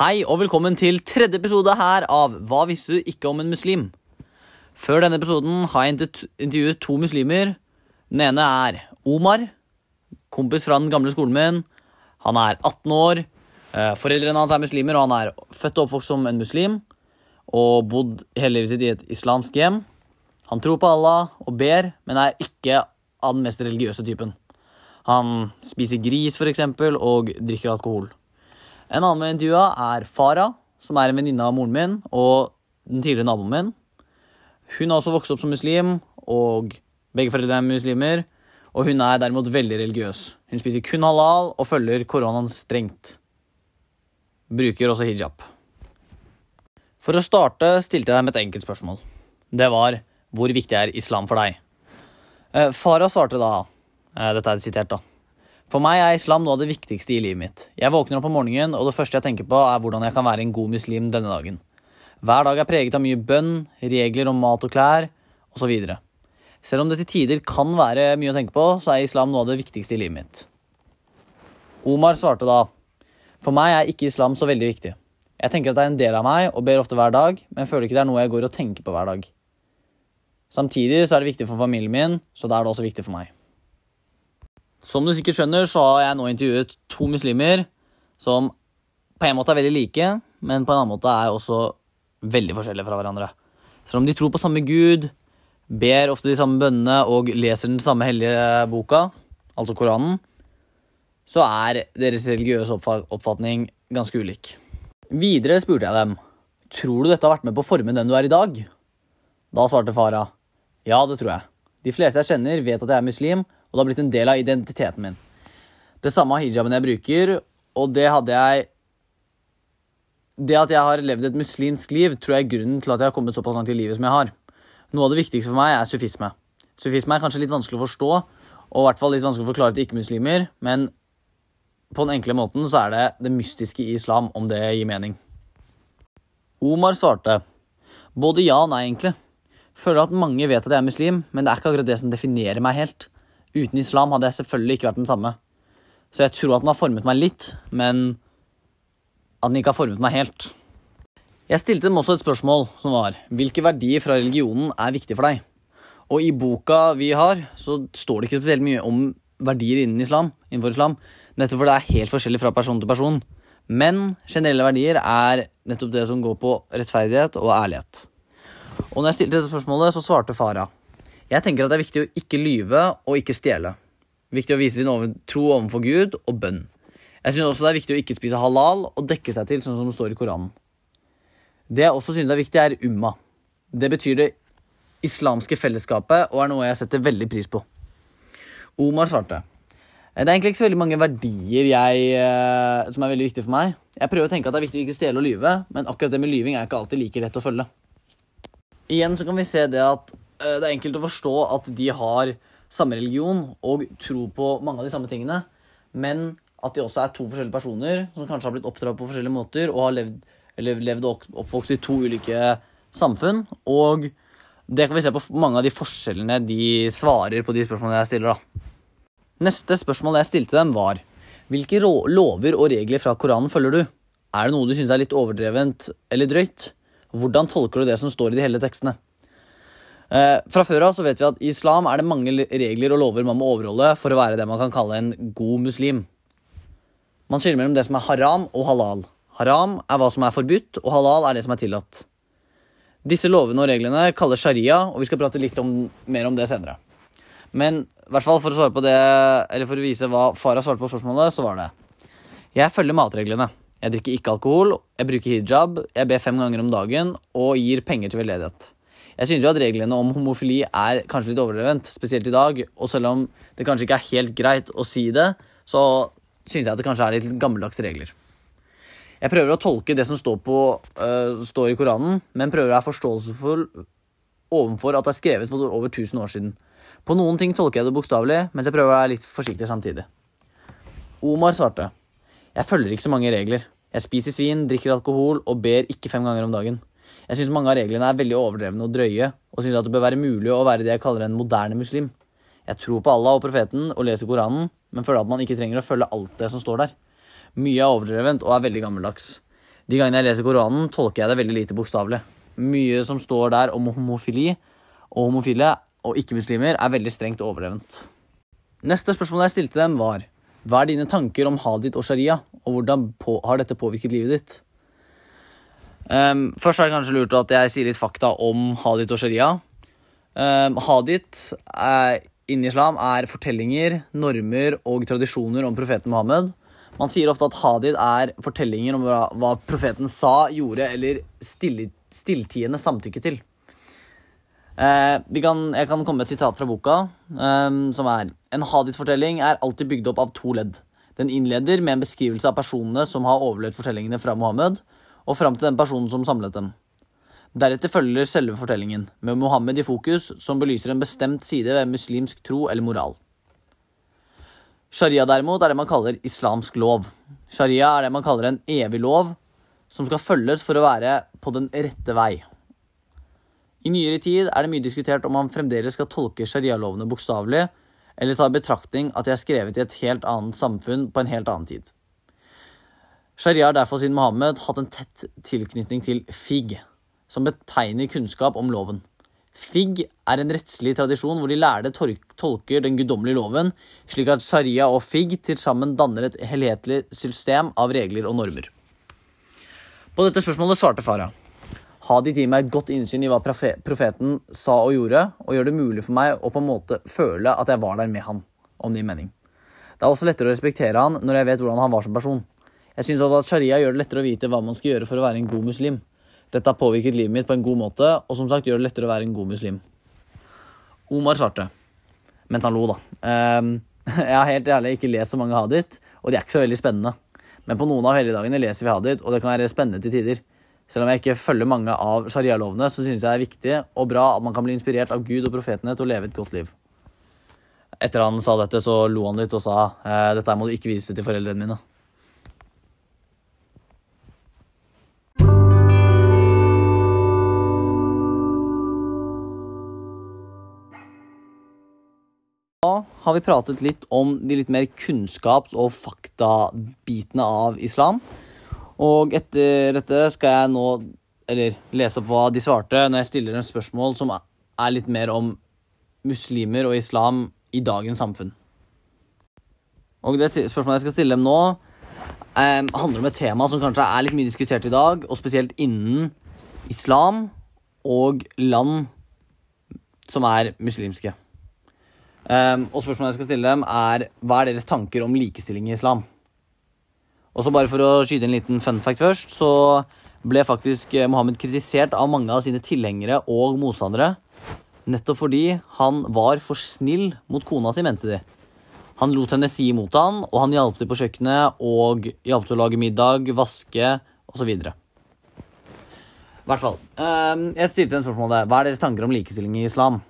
Hei og velkommen til tredje episode her av Hva visste du ikke om en muslim? Før denne episoden har jeg intervjuet to muslimer. Den ene er Omar, kompis fra den gamle skolen min. Han er 18 år. Eh, Foreldrene hans er muslimer, og han er født og oppvokst som en muslim. Og bodd hele livet sitt i et islamsk hjem. Han tror på Allah og ber, men er ikke av den mest religiøse typen. Han spiser gris, for eksempel, og drikker alkohol. En annen med intervjua er Farah, som er en venninne av moren min og den tidligere naboen min. Hun har også vokst opp som muslim, og begge foreldrene er muslimer. Og hun er derimot veldig religiøs. Hun spiser kun halal og følger koronaen strengt. Bruker også hijab. For å starte stilte jeg dem et enkelt spørsmål. Det var hvor viktig er islam for deg? Eh, Farah svarte da eh, Dette er sitert, da. For meg er islam noe av det viktigste i livet mitt. Jeg våkner opp om morgenen, og det første jeg tenker på, er hvordan jeg kan være en god muslim denne dagen. Hver dag er preget av mye bønn, regler om mat og klær, osv. Selv om det til tider kan være mye å tenke på, så er islam noe av det viktigste i livet mitt. Omar svarte da For meg er ikke islam så veldig viktig. Jeg tenker at det er en del av meg og ber ofte hver dag, men føler ikke det er noe jeg går og tenker på hver dag. Samtidig så er det viktig for familien min, så da er det også viktig for meg. Som du sikkert skjønner, så har jeg nå intervjuet to muslimer som på en måte er veldig like, men på en annen måte er også veldig forskjellige fra hverandre. Selv om de tror på samme gud, ber ofte de samme bønnene og leser den samme hellige boka, altså Koranen, så er deres religiøse oppfatning ganske ulik. Videre spurte jeg dem tror du dette har vært med på å forme den du er i dag. Da svarte Farah ja, det tror jeg. De fleste jeg kjenner, vet at jeg er muslim, og det har blitt en del av identiteten min. Det samme hijaben jeg bruker, og det hadde jeg Det at jeg har levd et muslimsk liv, tror jeg er grunnen til at jeg har kommet såpass langt i livet som jeg har. Noe av det viktigste for meg er sufisme. Sufisme er kanskje litt vanskelig å forstå, og i hvert fall litt vanskelig å forklare til ikke-muslimer, men på den enkle måten så er det det mystiske i islam, om det gir mening. Omar svarte både ja og nei, egentlig. Føler at mange vet at jeg er muslim, men det er ikke akkurat det som definerer meg helt. Uten islam hadde jeg selvfølgelig ikke vært den samme. Så jeg tror at den har formet meg litt, men at den ikke har formet meg helt. Jeg stilte dem også et spørsmål som var hvilke verdier fra religionen er viktige for deg? Og i boka vi har, så står det ikke spesielt mye om verdier innen islam, innenfor islam, nettopp fordi det er helt forskjellig fra person til person. Men generelle verdier er nettopp det som går på rettferdighet og ærlighet. Og når jeg stilte dette spørsmålet, så svarte Farah. Jeg tenker at det er viktig å ikke lyve og ikke stjele. Viktig å vise sin tro overfor Gud og bønn. Jeg synes også det er viktig å ikke spise halal og dekke seg til, sånn som det står i Koranen. Det jeg også synes er viktig, er umma. Det betyr det islamske fellesskapet og er noe jeg setter veldig pris på. Omar svarte. Det er egentlig ikke så veldig mange verdier jeg, eh, som er veldig viktige for meg. Jeg prøver å tenke at det er viktig å ikke stjele og lyve, men akkurat det med lyving er ikke alltid like lett å følge. Igjen så kan vi se det at det er enkelt å forstå at de har samme religion og tro på mange av de samme tingene, men at de også er to forskjellige personer som kanskje har blitt oppdratt på forskjellige måter og har levd, levd og oppvokst i to ulike samfunn. Og det kan vi se på mange av de forskjellene de svarer på de spørsmålene jeg stiller. da. Neste spørsmål jeg stilte dem, var hvilke lover og regler fra Koranen følger du? Er det noe du syns er litt overdrevent eller drøyt? Hvordan tolker du det som står i de hele tekstene? Eh, fra før av så vet vi at i islam er det mange regler og lover man må overholde for å være det man kan kalle en god muslim. Man skiller mellom det som er haram og halal. Haram er hva som er forbudt, og halal er det som er tillatt. Disse lovene og reglene kalles sharia, og vi skal prate litt om, mer om det senere. Men i hvert fall for å svare på det, eller for å vise hva Farah svarte på spørsmålet, så var det Jeg følger matreglene. Jeg drikker ikke alkohol, jeg bruker hijab, jeg ber fem ganger om dagen og gir penger til veldedighet. Jeg synes jo at reglene om homofili er kanskje litt overdrevent, spesielt i dag. Og selv om det kanskje ikke er helt greit å si det, så synes jeg at det kanskje er litt gammeldagse regler. Jeg prøver å tolke det som står, på, uh, står i Koranen, men prøver å være forståelsesfull overfor at det er skrevet for over 1000 år siden. På noen ting tolker jeg det bokstavelig, mens jeg prøver å være litt forsiktig samtidig. Omar svarte. Jeg følger ikke så mange regler. Jeg spiser svin, drikker alkohol og ber ikke fem ganger om dagen. Jeg syns mange av reglene er veldig overdrevne og drøye, og syns at det bør være mulig å være det jeg kaller en moderne muslim. Jeg tror på Allah og profeten og leser Koranen, men føler at man ikke trenger å følge alt det som står der. Mye er overdrevent og er veldig gammeldags. De gangene jeg leser Koranen, tolker jeg det veldig lite bokstavelig. Mye som står der om homofili og homofile og ikke-muslimer, er veldig strengt overdrevent. Neste spørsmål jeg stilte dem, var hva er dine tanker om hadid og sharia, og hvordan har dette påvirket livet ditt? Um, først er det kanskje lurt at jeg sier litt fakta om hadith og sharia. Um, hadith er, innen islam er fortellinger, normer og tradisjoner om profeten Muhammed. Man sier ofte at hadith er fortellinger om hva, hva profeten sa, gjorde eller stille, stilltiende samtykke til. Uh, kan, jeg kan komme med et sitat fra boka, um, som er En hadith-fortelling er alltid bygd opp av to ledd. Den innleder med en beskrivelse av personene som har overlevd fortellingene fra Mohammed, og fram til den personen som samlet dem. Deretter følger selve fortellingen, med Mohammed i fokus, som belyser en bestemt side ved muslimsk tro eller moral. Sharia derimot er det man kaller islamsk lov. Sharia er det man kaller en evig lov, som skal følges for å være på den rette vei. I nyere tid er det mye diskutert om man fremdeles skal tolke sharialovene bokstavelig, eller ta i betraktning at de er skrevet i et helt annet samfunn på en helt annen tid. Sharia har derfor siden Mohammed hatt en tett tilknytning til fig, som betegner kunnskap om loven. Fig er en rettslig tradisjon hvor de lærde tolker den guddommelige loven, slik at sharia og fig til sammen danner et helhetlig system av regler og normer. På dette spørsmålet svarte Farah. Ha gir meg et godt innsyn i hva profeten sa og gjorde, og gjør det mulig for meg å på en måte føle at jeg var der med han, om det gir mening. Det er også lettere å respektere han når jeg vet hvordan han var som person. Jeg syns at sharia gjør det lettere å vite hva man skal gjøre for å være en god muslim. Dette har påvirket livet mitt på en god måte, og som sagt gjør det lettere å være en god muslim. Omar svarte, mens han lo, da. Ehm, jeg har helt ærlig ikke lest så mange hadith, og de er ikke så veldig spennende. Men på noen av helligdagene leser vi hadith, og det kan være spennende til tider. Selv om jeg ikke følger mange av sharia-lovene, så synes jeg det er viktig og bra at man kan bli inspirert av Gud og profetene til å leve et godt liv. Etter han sa dette, så lo han litt og sa eh, dette må du ikke vise til foreldrene mine. Har vi pratet litt om de litt mer kunnskaps- og faktabitene av islam. Og etter dette skal jeg nå eller lese opp hva de svarte når jeg stiller dem spørsmål som er litt mer om muslimer og islam i dagens samfunn. Og det spørsmålet jeg skal stille dem nå, eh, handler om et tema som kanskje er litt mye diskutert i dag, og spesielt innen islam og land som er muslimske. Um, og spørsmålet jeg skal stille dem, er hva er deres tanker om likestilling i islam? Og så bare for å skyte en liten fun fact først, så ble faktisk eh, Mohammed kritisert av mange av sine tilhengere og motstandere. Nettopp fordi han var for snill mot kona si, mente de. Han lot henne si imot han, og han hjalp til på kjøkkenet og hjalp til å lage middag, vaske osv. I hvert fall. Um, jeg stilte en spørsmål der. Hva er deres tanker om likestilling i islam?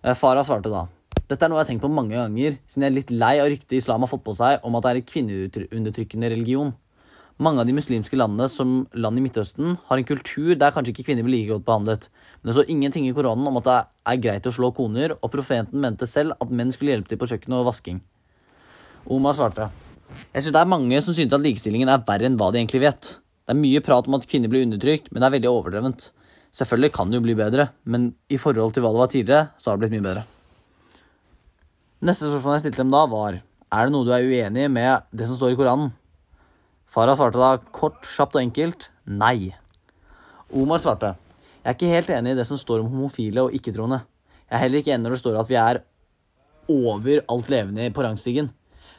Eh, Farah svarte da. Dette er noe jeg har tenkt på mange ganger, siden jeg er litt lei av ryktet islam har fått på seg om at det er en kvinneundertrykkende religion. Mange av de muslimske landene, som land i Midtøsten, har en kultur der kanskje ikke kvinner blir like godt behandlet. Men det står ingenting i Koranen om at det er greit å slå koner, og profeten mente selv at menn skulle hjelpe til på kjøkkenet og vasking. Omar svarte. Jeg synes det er mange som synes at likestillingen er verre enn hva de egentlig vet. Det er mye prat om at kvinner blir undertrykt, men det er veldig overdrevent. Selvfølgelig kan det jo bli bedre, men i forhold til hva det var tidligere, så har det blitt mye bedre. Neste spørsmål jeg stilte dem da, var er det noe du er uenig med det som står i Koranen. Farah svarte da kort, kjapt og enkelt nei. Omar svarte jeg er ikke helt enig i det som står om homofile og ikke-troende. Jeg er heller ikke enig når det står at vi er over alt levende på rangstigen.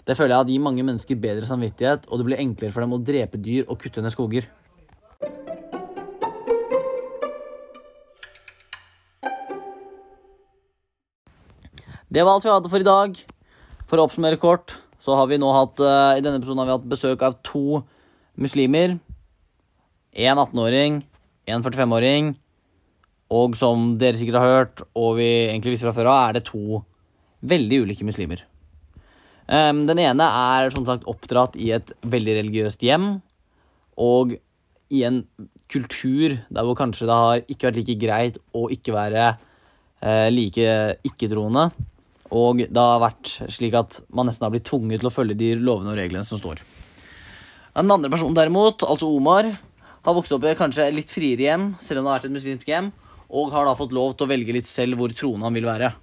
Det føler jeg at gir mange mennesker bedre samvittighet, og det blir enklere for dem å drepe dyr og kutte ned skoger. Det var alt vi hadde for i dag. For å oppsummere kort, så har vi nå hatt uh, i denne episoden har vi hatt besøk av to muslimer. En 18-åring, en 45-åring. Og som dere sikkert har hørt, og vi egentlig visste fra før av, er det to veldig ulike muslimer. Um, den ene er som sagt oppdratt i et veldig religiøst hjem. Og i en kultur der hvor kanskje det har ikke vært like greit å ikke være uh, like ikke-troende. Og det har vært slik at man nesten har blitt tvunget til å følge de lovene og reglene som står. Den andre personen derimot, altså Omar, har vokst opp i kanskje litt friere hjem, selv om det har vært et muslimsk hjem, og har da fått lov til å velge litt selv hvor troende han vil være.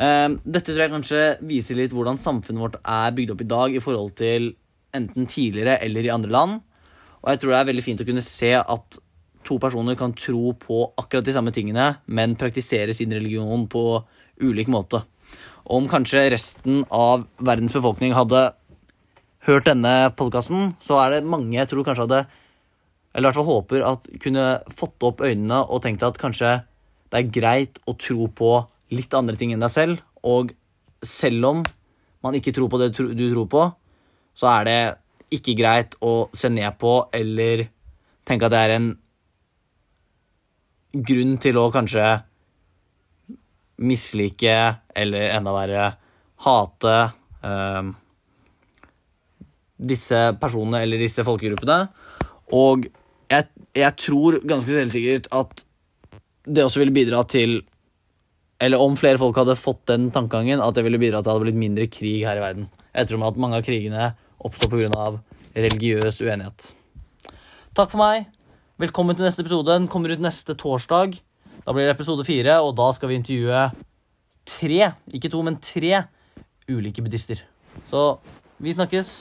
Eh, dette tror jeg kanskje viser litt hvordan samfunnet vårt er bygd opp i dag i forhold til enten tidligere eller i andre land. Og jeg tror det er veldig fint å kunne se at to personer kan tro på akkurat de samme tingene, men praktisere sin religion på ulik måte. Om kanskje resten av verdens befolkning hadde hørt denne podkasten, så er det mange jeg tror kanskje hadde Eller i hvert fall håper at kunne fått opp øynene og tenkt at kanskje det er greit å tro på litt andre ting enn deg selv. Og selv om man ikke tror på det du tror på, så er det ikke greit å se ned på eller tenke at det er en grunn til å kanskje mislike eller enda verre hate eh, disse personene eller disse folkegruppene. Og jeg, jeg tror ganske selvsikkert at det også ville bidra til Eller om flere folk hadde fått den tankegangen, at det ville bidra til at det hadde blitt mindre krig her i verden. Jeg tror at mange av krigene oppstår pga. religiøs uenighet. Takk for meg. Velkommen til neste episode. Den kommer ut neste torsdag. Da blir det episode fire, og da skal vi intervjue tre, ikke to, men tre ulike buddhister. Så vi snakkes.